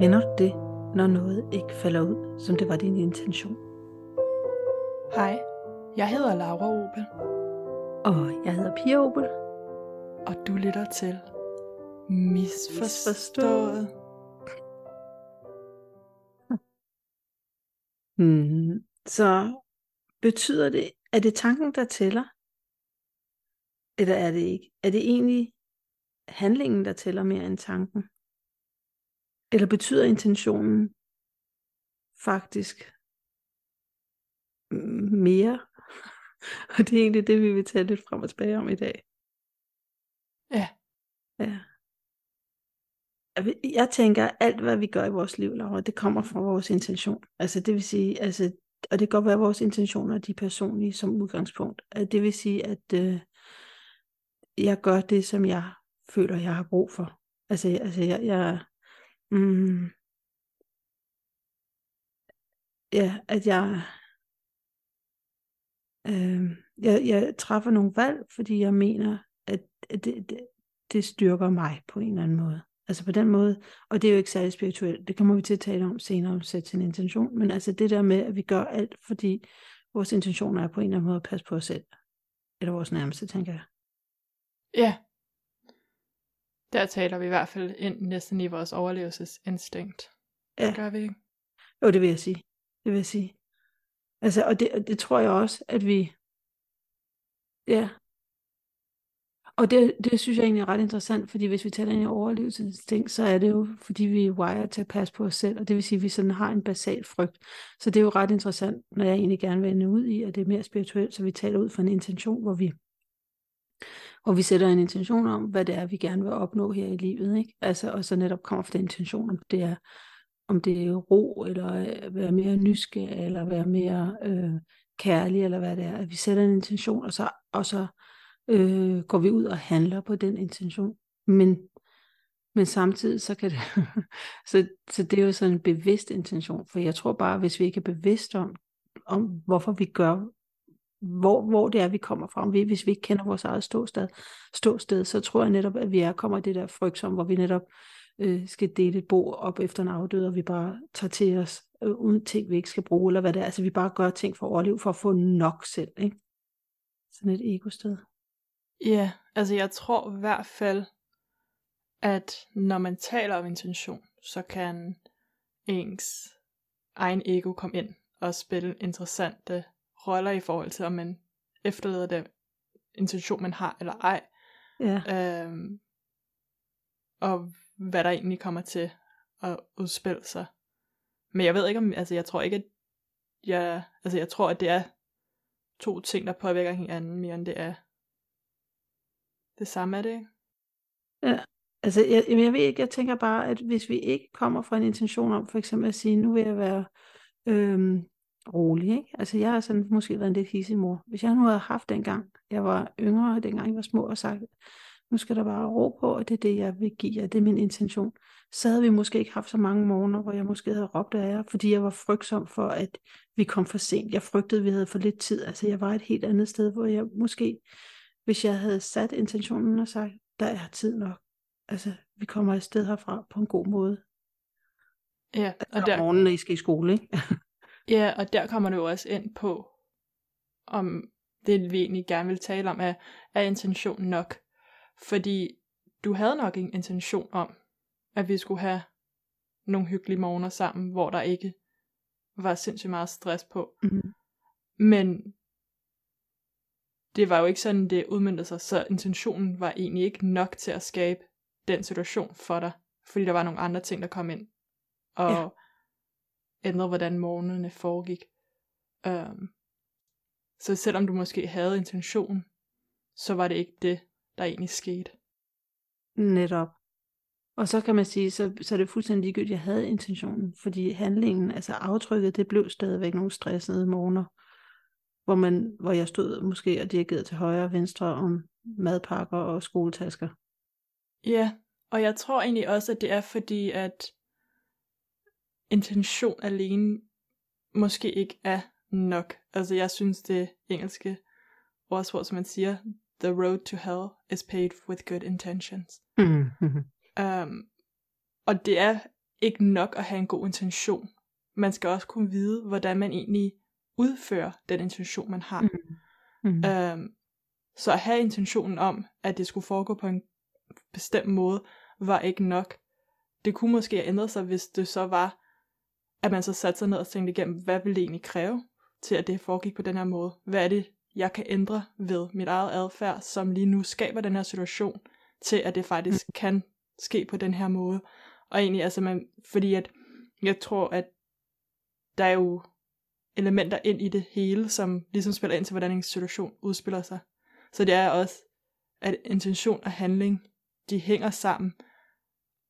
Kender du det, når noget ikke falder ud, som det var din intention? Hej, jeg hedder Laura Opel, Og jeg hedder Pia Opel. og du lytter til Misforstået. Hmm. Så betyder det, er det tanken, der tæller? Eller er det ikke? Er det egentlig handlingen, der tæller mere end tanken? Eller betyder intentionen faktisk mere? Og det er egentlig det, vi vil tale lidt frem og tilbage om i dag. Ja. Ja. Jeg tænker, at alt hvad vi gør i vores liv, Laura, det kommer fra vores intention. Altså det vil sige, altså, og det kan godt være, at vores intentioner de er personlige som udgangspunkt. Det vil sige, at øh, jeg gør det, som jeg føler, jeg har brug for. Altså, altså jeg, jeg mm, ja, at jeg, øh, jeg, jeg træffer nogle valg, fordi jeg mener, at at det, det, det styrker mig på en eller anden måde. Altså på den måde, og det er jo ikke særlig spirituelt, det kommer vi til at tale om senere, om sætte sin intention, men altså det der med, at vi gør alt, fordi vores intention er på en eller anden måde at passe på os selv, eller vores nærmeste, tænker jeg. Ja. Der taler vi i hvert fald ind næsten i vores overlevelsesinstinkt. Ja. Gør vi ikke? Jo, det vil jeg sige. Det vil jeg sige. Altså, og det, det tror jeg også, at vi... Ja. Og det, det synes jeg egentlig er ret interessant, fordi hvis vi taler ind i overlevelsesinstinkt, så er det jo, fordi vi er wired til at passe på os selv, og det vil sige, at vi sådan har en basal frygt. Så det er jo ret interessant, når jeg egentlig gerne vil ende ud i, at det er mere spirituelt, så vi taler ud fra en intention, hvor vi, og vi sætter en intention om, hvad det er, vi gerne vil opnå her i livet. Ikke? Altså, og så netop kommer for den intention, om det er om det er ro, eller øh, være mere nysgerrig, eller være mere øh, kærlig, eller hvad det er. At vi sætter en intention, og så, og så øh, går vi ud og handler på den intention. Men, men samtidig så kan det, så, så det er jo sådan en bevidst intention, for jeg tror bare, hvis vi ikke er bevidst om, om hvorfor vi gør, hvor, hvor det er, vi kommer fra, vi, hvis vi ikke kender vores eget ståsted, ståsted, så tror jeg netop, at vi er kommer i det der frygt som, hvor vi netop øh, skal dele et bord op efter en afdød, og vi bare tager til os øh, uden ting, vi ikke skal bruge, eller hvad det er. Altså vi bare gør ting for at overleve, for at få nok selv. Ikke? Sådan et ego-sted. Ja, altså jeg tror i hvert fald, at når man taler om intention, så kan ens egen ego komme ind og spille interessante roller i forhold til, om man efterlader den intention, man har eller ej. Ja, Øhm, og hvad der egentlig kommer til at udspille sig. Men jeg ved ikke om, altså jeg tror ikke, at jeg, altså jeg tror, at det er to ting, der påvirker hinanden mere end det er det samme er det, ikke? altså jeg, jeg ved ikke, jeg tænker bare, at hvis vi ikke kommer fra en intention om for eksempel at sige, nu vil jeg være øhm, rolig, ikke? Altså jeg har sådan måske været en lidt hissig mor. Hvis jeg nu havde haft dengang, jeg var yngre, dengang jeg var små, og sagt, nu skal der bare ro på, og det er det, jeg vil give jer, det er min intention, så havde vi måske ikke haft så mange morgener, hvor jeg måske havde råbt af jer, fordi jeg var frygtsom for, at vi kom for sent. Jeg frygtede, at vi havde for lidt tid. Altså jeg var et helt andet sted, hvor jeg måske, hvis jeg havde sat intentionen og sagt, der er tid nok. Altså, vi kommer afsted herfra på en god måde. Ja, og Og der, morgenen, når I skal i skole, ikke? ja, og der kommer det jo også ind på, om det vi egentlig gerne vil tale om, er, er intention nok. Fordi du havde nok en intention om, at vi skulle have nogle hyggelige morgener sammen, hvor der ikke var sindssygt meget stress på. Mhm. Men det var jo ikke sådan, det udmyndte sig, så intentionen var egentlig ikke nok til at skabe den situation for dig, fordi der var nogle andre ting, der kom ind og. Ændrede, hvordan morgenerne foregik. Um, så selvom du måske havde intention, så var det ikke det, der egentlig skete. Netop. Og så kan man sige, så, så er det fuldstændig ligegyldigt, at jeg havde intentionen, fordi handlingen, altså aftrykket, det blev stadigvæk nogle stressede morgener, hvor, man, hvor jeg stod måske og dirigerede til højre og venstre om madpakker og skoletasker. Ja, og jeg tror egentlig også, at det er fordi, at intention alene måske ikke er nok. Altså jeg synes det engelske ordsprog, som man siger, the road to hell is paved with good intentions. Mm-hmm. Um, og det er ikke nok at have en god intention. Man skal også kunne vide, hvordan man egentlig udfører den intention, man har. Mm. Um, så at have intentionen om, at det skulle foregå på en bestemt måde, var ikke nok. Det kunne måske have ændret sig, hvis det så var, at man så satte sig ned og tænkte igennem, hvad vil det egentlig kræve til, at det foregik på den her måde? Hvad er det, jeg kan ændre ved mit eget adfærd, som lige nu skaber den her situation, til at det faktisk kan ske på den her måde? Og egentlig, altså man, fordi at, jeg tror, at der er jo elementer ind i det hele, som ligesom spiller ind til, hvordan en situation udspiller sig. Så det er også, at intention og handling, de hænger sammen,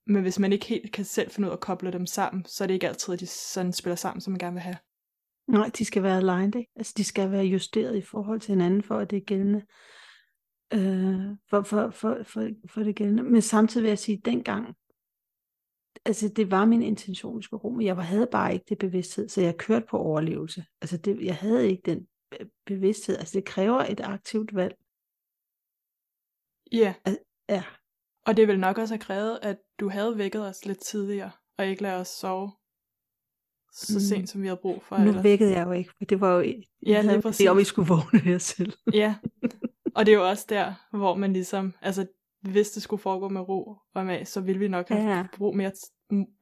men hvis man ikke helt kan selv finde ud af at koble dem sammen, så er det ikke altid, at de sådan spiller sammen, som man gerne vil have. Nej, de skal være aligned, ikke? Altså, de skal være justeret i forhold til hinanden, for at det er gældende. Øh, for, for, for, for, for det gældende. Men samtidig vil jeg sige, at dengang, altså det var min intention, at skulle ro, men jeg havde bare ikke det bevidsthed, så jeg kørte på overlevelse. Altså det, jeg havde ikke den bevidsthed. Altså det kræver et aktivt valg. Ja. Yeah. Ja. Og det vil nok også have krævet, at du havde vækket os lidt tidligere, og ikke ladet os sove så mm. sent, som vi havde brug for. Nu ellers. vækkede jeg jo ikke, for det var jo... Ja, lige præcis. Det om, vi skulle vågne her selv. ja, og det er jo også der, hvor man ligesom, altså hvis det skulle foregå med ro og med, så ville vi nok have Ja. brug, mere,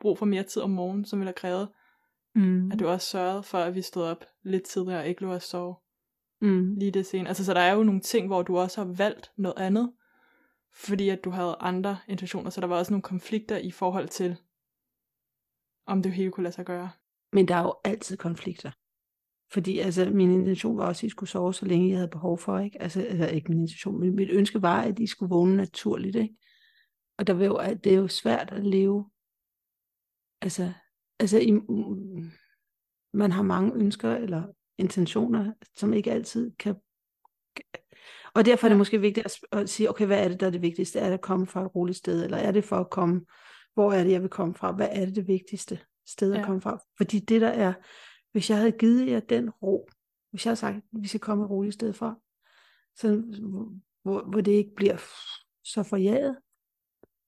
brug for mere tid om morgenen, som ville have krævet, Mm. at du også sørgede for, at vi stod op lidt tidligere og ikke lå os sove Mm. lige det sen. Altså, så der er jo nogle ting, hvor du også har valgt noget andet, fordi at du havde andre intentioner, så der var også nogle konflikter i forhold til, om det hele kunne lade sig gøre. Men der er jo altid konflikter. Fordi altså, min intention var også, at I skulle sove, så længe jeg havde behov for. Ikke? Altså, altså ikke min intention, men mit ønske var, at I skulle vågne naturligt. Ikke? Og der var jo, det er jo svært at leve. Altså, altså i, man har mange ønsker eller intentioner, som ikke altid kan... Og derfor er det måske vigtigt at, at sige, okay, hvad er det, der er det vigtigste? Er det at komme fra et roligt sted, eller er det for at komme, hvor er det, jeg vil komme fra? Hvad er det det vigtigste sted at Ja. komme fra? Fordi det der er, hvis jeg havde givet jer den ro, hvis jeg havde sagt, at vi skal komme et roligt sted fra, så, hvor, hvor det ikke bliver så forjaget,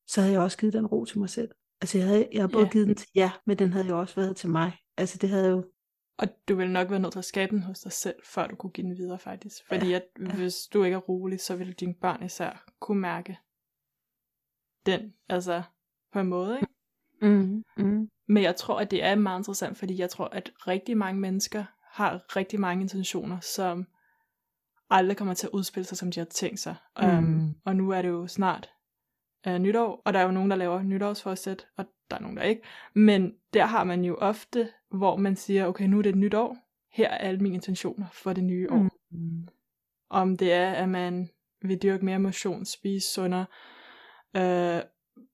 så havde jeg også givet den ro til mig selv. Altså jeg havde, jeg havde både Ja. givet den til jer, men den havde jo også været til mig. Altså det havde jo, Og du vil nok være nødt til at skabe den hos dig selv, før du kunne give den videre faktisk. Fordi Ja, at ja. hvis du ikke er rolig, så vil dine børn især kunne mærke den, altså på en måde, ikke? mm, mm, Men jeg tror, at det er meget interessant, fordi jeg tror, at rigtig mange mennesker har rigtig mange intentioner, som aldrig kommer til at udspille sig, som de har tænkt sig. Mm. Um, og nu er det jo snart uh, nytår, og der er jo nogen, der laver nytårsforsæt, og der er nogen, der ikke. Men der har man jo ofte, hvor man siger, okay, nu er det et nyt år. Her er alle mine intentioner for det nye år. mm, Om det er, at man vil dyrke mere motion, spise sundere, øh,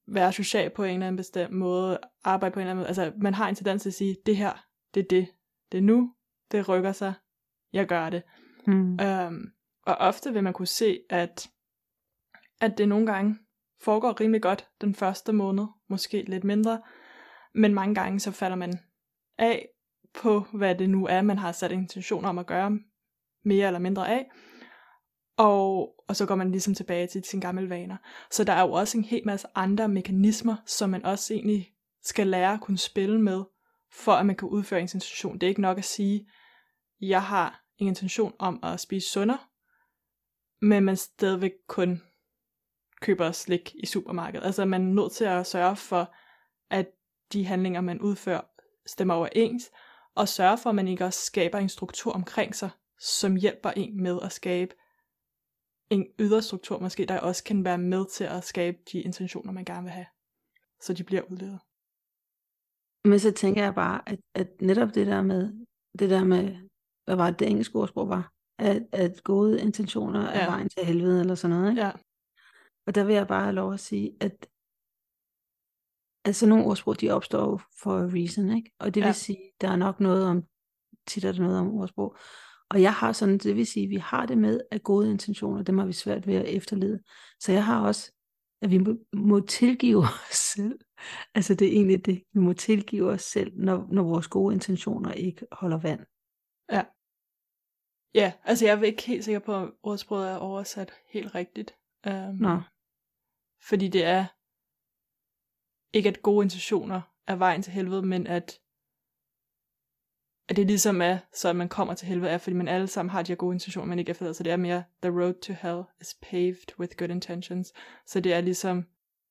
være social på en eller anden bestemt måde, arbejde på en eller anden måde. Altså, man har en tendens til at sige, det her, det er det. Det er nu, det rykker sig, jeg gør det. mm, Øhm, og ofte vil man kunne se, at, at det nogle gange foregår rimelig godt den første måned, måske lidt mindre, men mange gange så falder man af på, hvad det nu er, man har sat intention om at gøre mere eller mindre af, og, og så går man ligesom tilbage til sine gamle vaner. Så der er jo også en hel masse andre mekanismer, som man også egentlig skal lære at kunne spille med, for at man kan udføre en intention. Det er ikke nok at sige, jeg har en intention om at spise sundere, men man stadigvæk kun køber slik i supermarkedet. Altså man er nødt til at sørge for, at de handlinger, man udfører, stemmer overens, og sørge for, at man ikke også skaber en struktur omkring sig, som hjælper en med at skabe en ydre struktur måske, der også kan være med til at skabe de intentioner, man gerne vil have, så de bliver udlevet. Men så tænker jeg bare, at, at netop det der med, det der med, hvad var det, det engelske ordsprog var, at, at gode intentioner er Ja. vejen til helvede, eller sådan noget, ikke? Ja, Og der vil jeg bare have lov at sige, at altså nogle ordsprog, de opstår jo for a reason, ikke? Og det vil Ja. sige, der er nok noget om, tit er der noget om ordsprog. Og jeg har sådan, det vil sige, vi har det med, at gode intentioner, dem har vi svært ved at efterlede. Så jeg har også, at vi må, må tilgive os selv. Altså det er egentlig det, vi må tilgive os selv, når, når vores gode intentioner ikke holder vand. Ja, altså jeg er ikke helt sikker på, at ordsproget er oversat helt rigtigt. Um, Nå. Fordi det er ikke at gode intentioner er vejen til helvede, men at, at det ligesom er, så at man kommer til helvede, er fordi man alle sammen har de her gode intentioner, men ikke efterlader. Så det er mere, the road to hell is paved with good intentions. Så det er ligesom,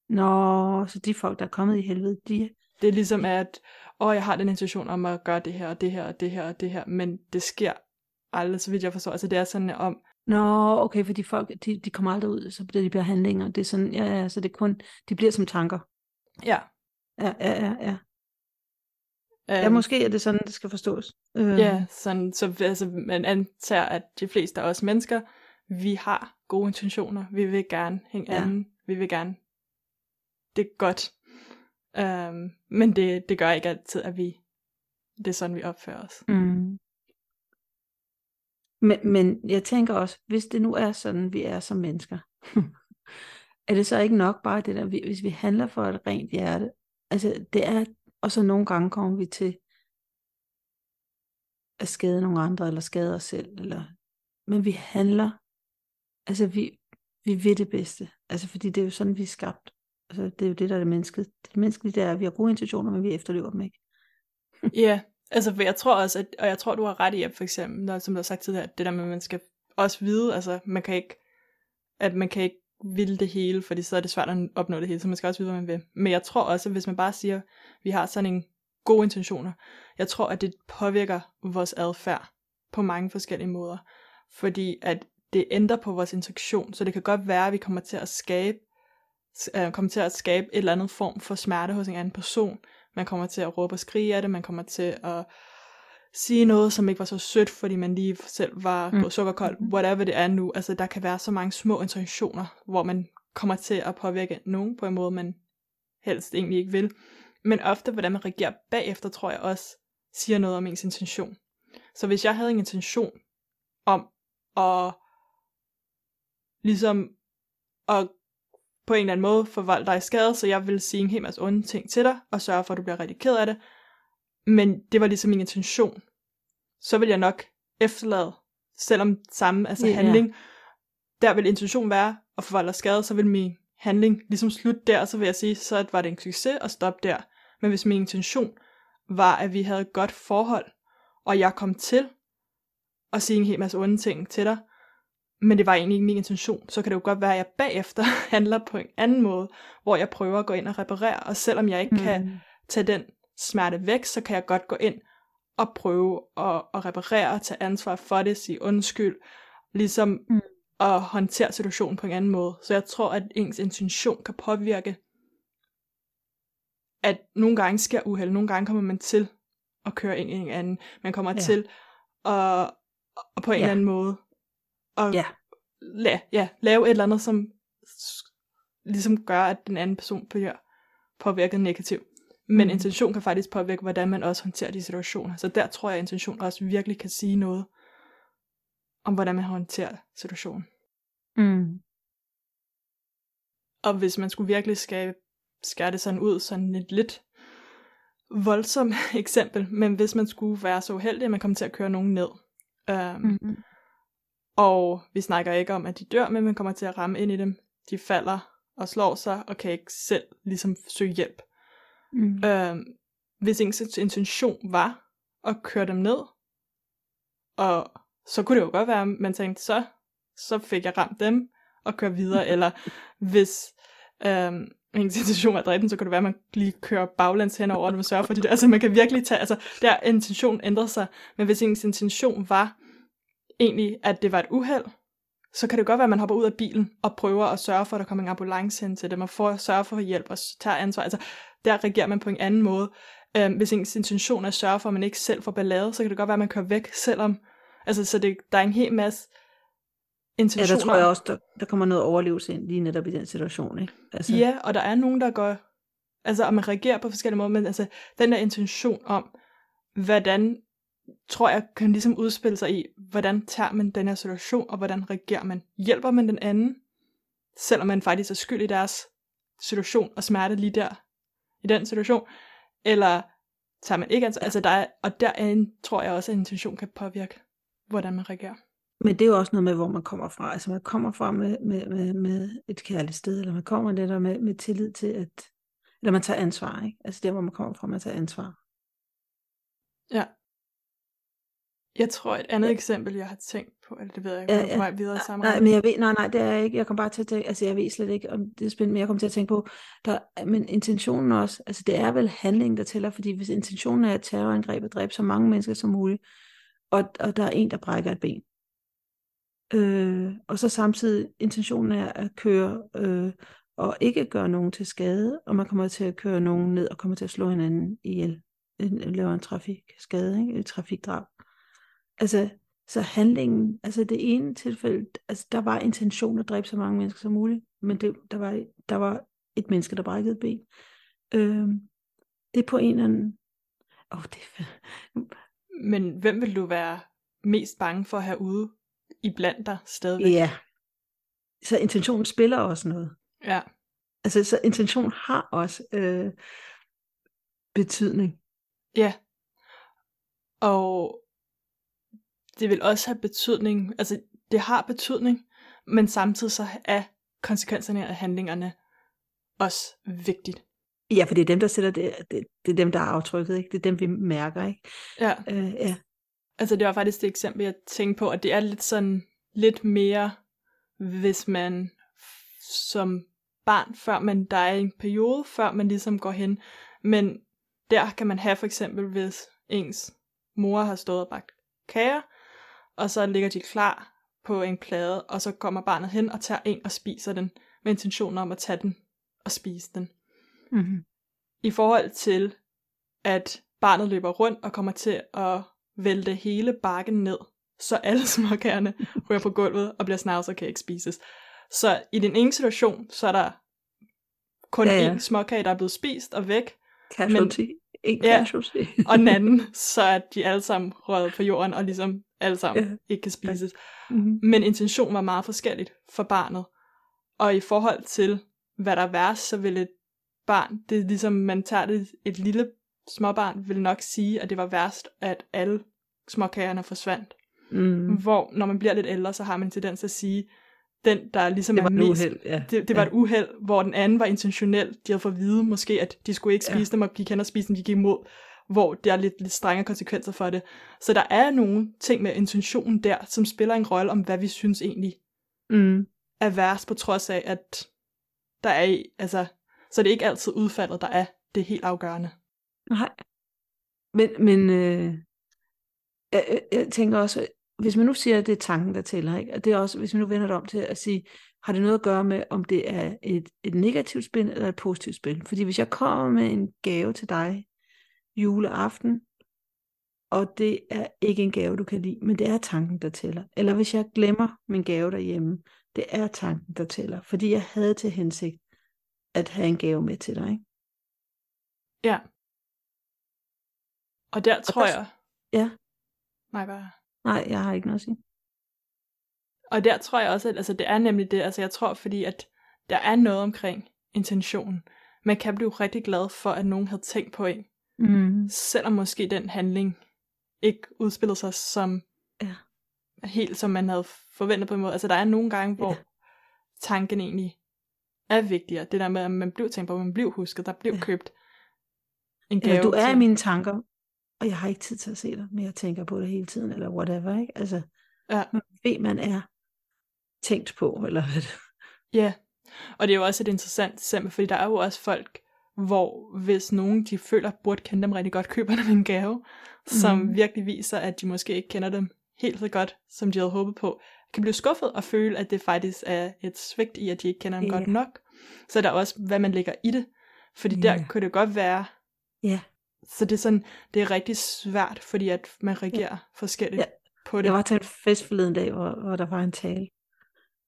Nå, så de folk, der er kommet i helvede, de... det er ligesom at, åh, jeg har den intention om at gøre det her, og det her, og det her, og det her, men det sker aldrig, så vidt jeg forstår. Altså det er sådan om, Nå, okay, for de folk, de, de kommer aldrig ud, så bliver de bliver handlinger. Det er sådan, ja, ja, så det er kun, de bliver som tanker. ja, Ja, ja, ja, ja. Ja, øhm, måske er det sådan, det skal forstås. Øh, Ja, sådan, så altså, man antager, at de fleste af os mennesker, vi har gode intentioner. Vi vil gerne hænge Ja. anden. Vi vil gerne det er godt. Um, men det, det gør ikke altid, at vi det er sådan, vi opfører os. Mm. Men, men jeg tænker også, hvis det nu er sådan, vi er som mennesker, er det så ikke nok bare det der, hvis vi handler for et rent hjerte, altså det er, og så nogle gange kommer vi til at skade nogle andre, eller skade os selv, eller, men vi handler, altså vi, vi vil det bedste, altså fordi det er jo sådan, vi er skabt. Altså, det er jo det, der er det menneskelige. Det menneskelige, det er, at vi har gode intentioner, men vi efterlever dem ikke. Ja, altså for jeg tror også, at, og jeg tror, du har ret i, at for eksempel, når, som du har sagt tidligere, at det der med, at man skal også vide, altså man kan ikke, at man kan ikke ville det hele, fordi så er det svært at opnå det hele, så man skal også vide, hvad man vil. Men jeg tror også, at hvis man bare siger, at vi har sådan en gode intentioner, jeg tror, at det påvirker vores adfærd på mange forskellige måder. Fordi at det ændrer på vores interaktion, så det kan godt være, at vi kommer til at skabe øh, kommer til at skabe et eller andet form for smerte hos en anden person. Man kommer til at råbe og skrige af det, man kommer til at sige noget, som ikke var så sødt, fordi man lige selv var Mm. gået sukkerkold, whatever det er nu. Altså, der kan være så mange små intentioner, hvor man kommer til at påvirke nogen på en måde, man helst egentlig ikke vil. Men ofte, hvordan man reagerer bagefter, tror jeg også, siger noget om ens intention. Så hvis jeg havde en intention om at ligesom at på en eller anden måde forvolde dig skade, så jeg vil sige en hel masse onde ting til dig, og sørge for, at du bliver rigtig ked af det. Men det var ligesom min intention. Så vil jeg nok efterlade, selvom samme altså Ja. handling, der vil intention være at forvolde dig skade, så vil min handling ligesom slutte der, så vil jeg sige, så var det en succes at stoppe der. Men hvis min intention var, at vi havde et godt forhold, og jeg kom til at sige en hel masse onde ting til dig, men det var egentlig ikke min intention, så kan det jo godt være, at jeg bagefter handler på en anden måde, hvor jeg prøver at gå ind og reparere, og selvom jeg ikke mm. kan tage den smerte væk, så kan jeg godt gå ind og prøve at, at reparere, tage ansvar for det, sige undskyld, ligesom Mm. at håndtere situationen på en anden måde. Så jeg tror, at ens intention kan påvirke, at nogle gange sker uheld, nogle gange kommer man til at køre ind i en anden, man kommer Ja. ja. til at, at på en Ja. eller anden måde at Ja. la, ja, lave et eller andet, som ligesom gør, at den anden person bliver påvirket negativt. Men Mm. intention kan faktisk påvirke, hvordan man også håndterer de situationer. Så der tror jeg, at intention også virkelig kan sige noget om, hvordan man håndterer situationen. Mm. Og hvis man skulle virkelig skabe, skære det sådan ud, sådan et lidt voldsomt eksempel, men hvis man skulle være så uheldig, at man kommer til at køre nogen ned, um, mm. Og vi snakker ikke om, at de dør, men man kommer til at ramme ind i dem, de falder og slår sig, og kan ikke selv ligesom søge hjælp. Mm. Øhm, hvis ens intention var at køre dem ned, og så kunne det jo godt være, at man tænkte, så, så fik jeg ramt dem og køre videre, eller hvis øhm, ens intention var at dræbe dem, så kunne det være, at man lige kører baglæns henover, og man sørger for det. Altså man kan virkelig tage, altså der intentionen ændrer sig, men hvis ens intention var egentlig, at det var et uheld, så kan det godt være, at man hopper ud af bilen og prøver at sørge for, at der kommer en ambulance hen til dem, og for at sørge for hjælp og tager ansvar. Altså, der reagerer man på en anden måde. Øhm, hvis ens intention er at sørge for, at man ikke selv får ballade, så kan det godt være, at man kører væk, selvom... Altså, så det, der er en hel masse Ja, intentioner. der tror jeg også, der, der kommer noget overlevelse ind lige netop i den situation, ikke? Altså, Ja, og der er nogen, der går... Altså, og man reagerer på forskellige måder, men altså, den der intention om, hvordan tror jeg, kan ligesom udspille sig i, hvordan tager man den her situation, og hvordan reagerer man? Hjælper man den anden, selvom man faktisk er skyld i deres situation og smerte lige der, i den situation, eller tager man ikke ansvar? Altså, der er, og der er en, tror jeg også, at intention kan påvirke, hvordan man reagerer. Men det er jo også noget med, hvor man kommer fra. Altså man kommer fra med, med, med, med et kærligt sted, eller man kommer der med, med tillid til, at eller man tager ansvar, ikke? Altså der, hvor man kommer fra, man tager ansvar. Ja. Jeg tror et andet ja. eksempel, jeg har tænkt på, eller det ved jeg ikke, ja, ja. vej videre i Nej, men jeg ved, nej, nej, det er jeg ikke. Jeg kom bare til at tænke, altså jeg ved slet ikke, om det er spændende, men jeg kommer til at tænke på, der, men intentionen også, altså det er vel handlingen, der tæller, fordi hvis intentionen er et terrorangreb at dræbe så mange mennesker som muligt, og, og der er en, der brækker et ben, øh, og så samtidig intentionen er at køre øh, og ikke gøre nogen til skade, og man kommer til at køre nogen ned og kommer til at slå hinanden ihjel, laver en trafikskade, ikke? et trafikdrab. Altså, så handlingen, altså det ene tilfælde, altså der var intention at dræbe så mange mennesker som muligt, men det, der, var, der var et menneske, der brækkede ben. Øh, det er på en eller anden... Oh, det er... Men hvem vil du være mest bange for at have ude i blandt dig stadigvæk? Ja, så intentionen spiller også noget. Ja. Altså, så intention har også øh, betydning. Ja. Og det vil også have betydning, altså det har betydning, men samtidig så er konsekvenserne af handlingerne også vigtigt. Ja, for det er dem, der sætter det, det, det er dem, der er aftrykket, ikke? Det er dem, vi mærker, ikke? Ja. Øh, ja. Altså det var faktisk det eksempel, jeg tænkte på, at det er lidt sådan, lidt mere, hvis man som barn, før man, der er en periode, før man ligesom går hen. Men der kan man have for eksempel, hvis ens mor har stået og bagt kager, og så ligger de klar på en plade, og så kommer barnet hen og tager en og spiser den, med intention om at tage den og spise den. Mm-hmm. I forhold til, at barnet løber rundt og kommer til at vælte hele bakken ned, så alle småkagerne ryger på gulvet og bliver snavset og kan ikke spises. Så i den ene situation, så er der kun ja, ja. én småkage, der er blevet spist og væk. Casualty. Men, en ja, casualty. og den anden, så er de alle sammen røget på jorden, og ligesom alle sammen ja. ikke kan spises. Mm-hmm. Men intentionen var meget forskelligt for barnet. Og i forhold til, hvad der er værst, så vil et barn, det er ligesom, man tager det, et lille småbarn vil nok sige, at det var værst, at alle småkagerne forsvandt. Mm. Hvor når man bliver lidt ældre, så har man tendens til at sige, den, der ligesom det var er mest, uheld, ja. det, det var ja. et uheld, hvor den anden var intentionel. De havde fået at vide måske, at de skulle ikke spise ja. dem, og gik hen og spise dem, de gik imod, hvor der er lidt, lidt strenge konsekvenser for det. Så der er nogle ting med intentionen der, som spiller en rolle om, hvad vi synes egentlig mm. er værst, på trods af, at der er, altså, så det er ikke altid udfaldet, der er det helt afgørende. Nej. Men, men øh, jeg, jeg tænker også, hvis man nu siger, at det er tanken, der tæller, ikke? Og det er også, hvis man nu vender det om til at sige, har det noget at gøre med, om det er et, et negativt spil eller et positivt spil? Fordi hvis jeg kommer med en gave til dig juleaften, og det er ikke en gave, du kan lide, men det er tanken, der tæller. Eller hvis jeg glemmer min gave derhjemme, det er tanken, der tæller. Fordi jeg havde til hensigt at have en gave med til dig. Ikke? Ja. Og der og tror der, jeg... Ja. Nej, bare... Nej, jeg har ikke noget at sige. Og der tror jeg også, at altså, det er nemlig det, altså jeg tror, fordi at der er noget omkring intentionen. Man kan blive rigtig glad for, at nogen havde tænkt på en. Mm. Selvom måske den handling ikke udspillede sig som ja. helt som man havde forventet på en måde. Altså der er nogle gange, hvor ja. tanken egentlig er vigtigere. Det der med, at man blev tænkt på, at man blev husket, der blev ja. købt en gave. Eller du er til... i mine tanker, og jeg har ikke tid til at se dig, men jeg tænker på det hele tiden, eller whatever, ikke? Altså, ja. man ved, man er tænkt på, eller hvad det Ja, og det er jo også et interessant eksempel, fordi der er jo også folk, hvor hvis nogen, de føler, burde kende dem rigtig godt, køber dem en gave, som mm. virkelig viser, at de måske ikke kender dem helt så godt, som de havde håbet på, kan blive skuffet og føle, at det faktisk er et svigt i, at de ikke kender dem yeah. godt nok. Så er der også, hvad man lægger i det. Fordi yeah. der kunne det godt være, yeah. Så det er sådan, det er rigtig svært, fordi at man reagerer ja. forskelligt ja. på det. Jeg var til en fest forleden dag, hvor, hvor der var en tale.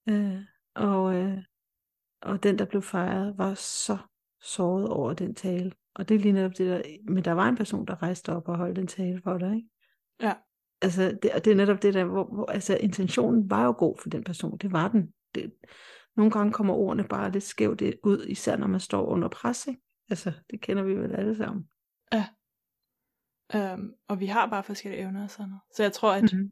Øh, og, øh, og den, der blev fejret, var så såret over den tale. Og det er lige netop det der, men der var en person, der rejste op og holdt en tale for dig, ikke? Ja. Altså, det, og det er netop det der, hvor, hvor altså, intentionen var jo god for den person, det var den. Det, nogle gange kommer ordene bare lidt skævt ud, især når man står under pres, ikke? Altså, det kender vi vel alle sammen. Ja. Um, og vi har bare forskellige evner og sådan noget. Så jeg tror, at mm-hmm.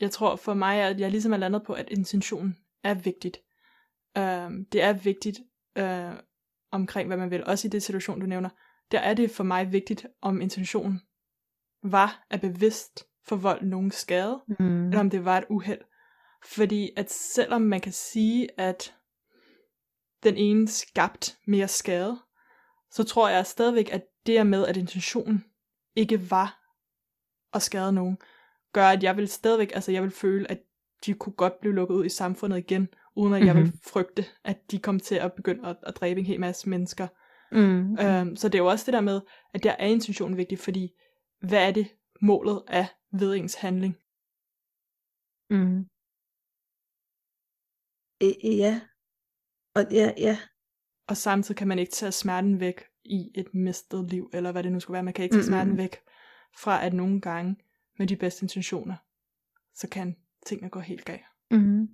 jeg tror for mig, at jeg ligesom er landet på, at intentionen er vigtigt. Um, det er vigtigt uh, omkring, hvad man vil. Også i det situation, du nævner. Der er det for mig vigtigt, om intentionen var at bevidst forvolde nogen skade, Mm. eller om det var et uheld. Fordi at selvom man kan sige, at den ene skabt mere skade, så tror jeg stadigvæk, at det er med, at intentionen ikke var at skade nogen, gør, at jeg vil stadigvæk, altså jeg vil føle, at de kunne godt blive lukket ud i samfundet igen, uden at mm-hmm. jeg vil frygte, at de kom til at begynde at, at dræbe en hel masse mennesker. Mm. Øhm, så det er jo også det der med, at der er intentionen vigtig, fordi hvad er det målet af ved ens handling? Mm. E- ja. Og ja, ja. Og samtidig kan man ikke tage smerten væk i et mistet liv, eller hvad det nu skulle være. Man kan ikke tage smerten væk fra, at nogle gange med de bedste intentioner, så kan tingene gå helt galt. Mm.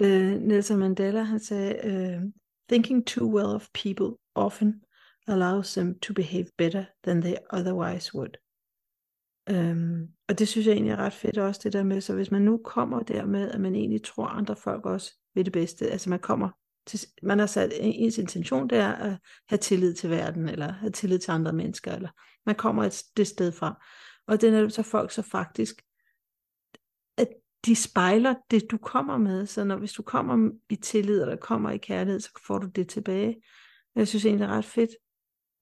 Øh, Nelson Mandela, han sagde, øh, thinking too well of people often allows them to behave better than they otherwise would. Øhm, og det synes jeg egentlig er ret fedt også, det der med, så hvis man nu kommer der med, at man egentlig tror, andre folk også vil det bedste, altså man kommer til, man har sat, ens intention det er at have tillid til verden, eller have tillid til andre mennesker, eller man kommer et, det sted fra. Og det er så folk så faktisk, at de spejler det, du kommer med, så når, hvis du kommer i tillid, eller kommer i kærlighed, så får du det tilbage. Jeg synes egentlig, det er ret fedt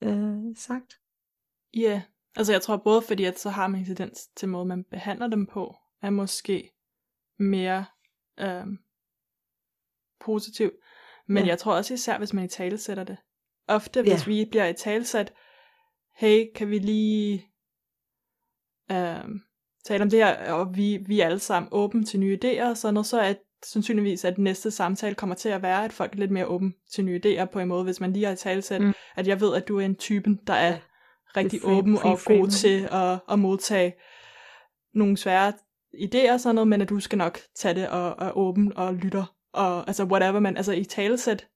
øh, sagt. Ja, yeah. altså jeg tror både fordi, at så har man en tendens til måde, man behandler dem på, er måske mere øh, positiv. Men Ja. jeg tror også især, hvis man i tale sætter det. Ofte, hvis Ja. vi bliver i talsat, hey, kan vi lige øhm, tale om det her, og vi, vi er alle sammen åbne til nye idéer og sådan noget, så er sandsynligvis, at næste samtale kommer til at være, at folk er lidt mere åbne til nye idéer på en måde, hvis man lige har i talsat, Mm. mm. at jeg ved, at du er en typen, der er Ja. rigtig free- åben free og frame. god til at, at modtage nogle svære idéer og sådan noget, men at du skal nok tage det og er åben og lytter, og altså whatever, men altså i talesæt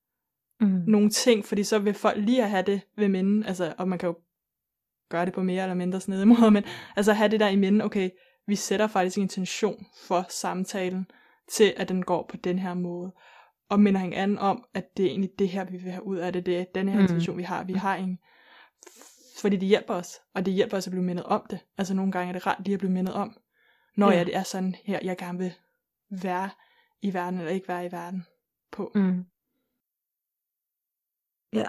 Mm. nogle ting, fordi så vil folk lige at have det ved minden, altså, og man kan jo gøre det på mere eller mindre snede måder, men altså have det der i minden, okay, vi sætter faktisk en intention for samtalen, til at den går på den her måde, og minder hinanden om, at det er egentlig det her, vi vil have ud af det, det er den her Mm. intention, vi har, vi har en, fordi det hjælper os, og det hjælper os at blive mindet om det, altså nogle gange er det rart lige at blive mindet om, når Ja. ja. det er sådan her, jeg gerne vil være i verden, eller ikke være i verden på. Mm. Ja.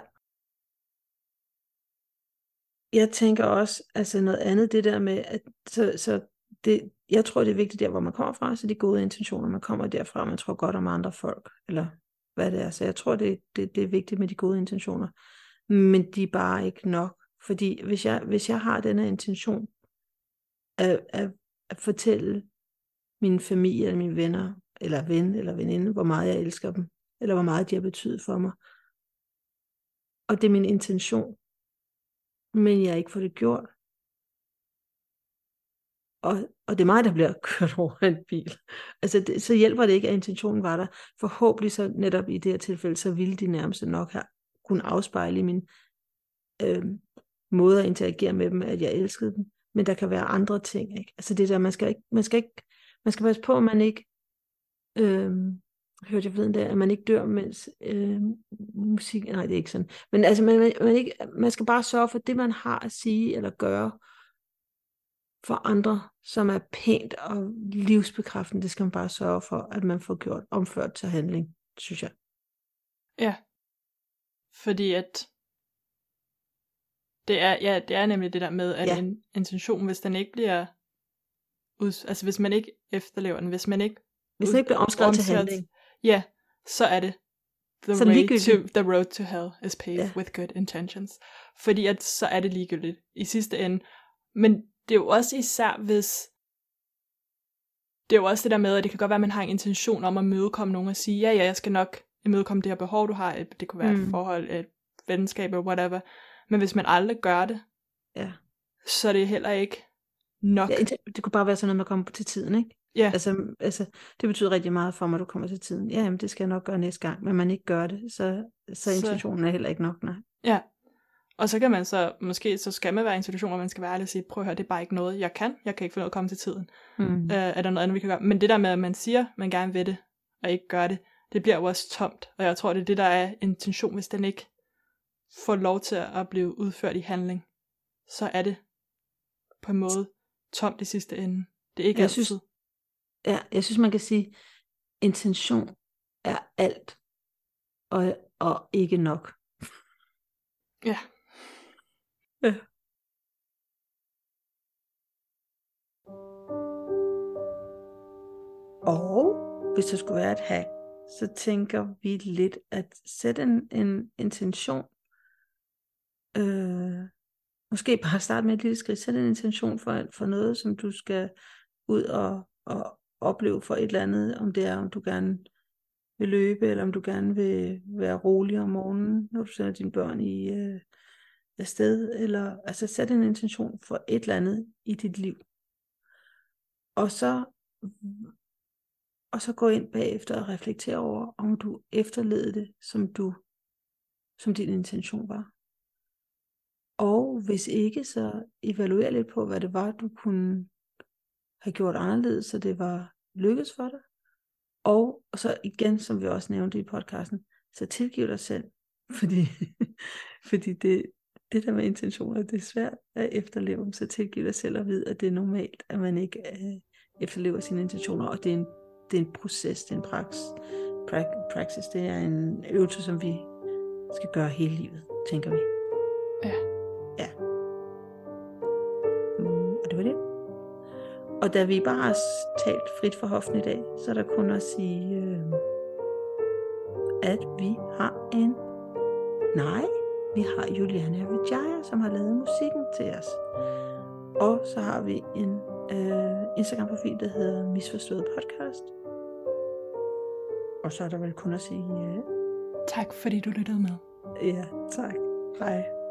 Jeg tænker også, altså noget andet, det der med, at så, så det, jeg tror, det er vigtigt der, hvor man kommer fra, så de gode intentioner, man kommer derfra, man tror godt om andre folk, eller hvad det er. Så jeg tror, det, det, det er vigtigt med de gode intentioner. Men de er bare ikke nok. Fordi hvis jeg, hvis jeg har den her intention at, at, at fortælle min familie eller mine venner, eller ven eller veninde, hvor meget jeg elsker dem, eller hvor meget de har betydet for mig, og det er min intention, men jeg ikke fået det gjort. Og, og det er mig, der bliver kørt over af en bil. Altså, det, så hjælper det ikke, at intentionen var der. Forhåbentlig så netop i det her tilfælde, så ville de nærmest nok have kunne afspejle i min øh, måde at interagere med dem, at jeg elskede dem. Men der kan være andre ting, ikke? Altså det der, man skal ikke, man skal ikke, man skal passe på, at man ikke, øh, hørte jeg forleden der, at man ikke dør, mens øh, musik, nej det er ikke sådan, men altså man, man, man, ikke, man skal bare sørge for, at det man har at sige eller gøre for andre, som er pænt og livsbekræftende, det skal man bare sørge for, at man får gjort, omført til handling, synes jeg. Ja. Fordi at det er, ja, det er nemlig det der med, at ja. en intention, hvis den ikke bliver ud, altså hvis man ikke efterlever den, hvis man ikke Hvis det ikke bliver omskrevet til handling. Ja, så er det the, Så way to, the road to hell is paved Ja. with good intentions. Fordi at så er det ligegyldigt i sidste ende. Men det er jo også især, hvis det er jo også det der med, at det kan godt være, at man har en intention om at mødekomme nogen og sige, ja, ja, jeg skal nok imødekomme det her behov, du har. Det kunne være mm. Et forhold, et venskab eller whatever. Men hvis man aldrig gør det, Ja. så er det heller ikke nok. Ja, det kunne bare være sådan noget, man kommer til tiden, ikke? Ja. Altså, altså, det betyder rigtig meget for mig, at du kommer til tiden. Ja, jamen, det skal jeg nok gøre næste gang, men man ikke gør det, så, så Så- intentionen er heller ikke nok, nej. Ja, Og så kan man så, måske så skal man være i en situation, hvor man skal være ærlig og sige, prøv at høre, det er bare ikke noget, jeg kan. Jeg kan ikke få noget at komme til tiden. Mm. Øh, er der noget andet, vi kan gøre? Men det der med, at man siger, man gerne vil det, og ikke gør det, det bliver jo også tomt. Og jeg tror, det er det, der er intention, hvis den ikke får lov til at blive udført i handling. Så er det på en måde tomt i sidste ende. Det er ikke Jeg altid. synes- Ja, jeg synes, man kan sige, intention er alt, og, og ikke nok. Ja. Ja. Og hvis der skulle være et hack, så tænker vi lidt at sætte en, en intention. Øh, måske bare starte med et lille skridt. Sæt en intention for, for noget, som du skal ud og, og opleve for et eller andet. Om det er, om du gerne vil løbe, eller om du gerne vil være rolig om morgenen, når du sender dine børn i øh, afsted. Eller, altså sæt en intention for et eller andet i dit liv. Og så og så gå ind bagefter og reflektere over, om du efterlevede det, som du, som din intention var. Og hvis ikke, så evaluer lidt på, hvad det var, du kunne have gjort anderledes, så det var lykkes for dig. Og, og så igen, som vi også nævnte i podcasten, så tilgiv dig selv. Fordi, fordi det, det der med intentioner, det er svært at efterleve. Så tilgiv dig selv og vid, at det er normalt, at man ikke øh, efterlever sine intentioner. Og det er en det er en proces, det er en praks, prak, praksis, det er en øvelse, som vi skal gøre hele livet, tænker vi. Ja. Og da vi bare har talt frit for hoften i dag, så er der kun at sige, øh, at vi har en... Nej, vi har Juliana Vijaya, som har lavet musikken til os. Og så har vi en øh, Instagram-profil, der hedder Misforstået Podcast. Og så er der vel kun at sige ja. Tak fordi du lyttede med. Ja, tak. Hej.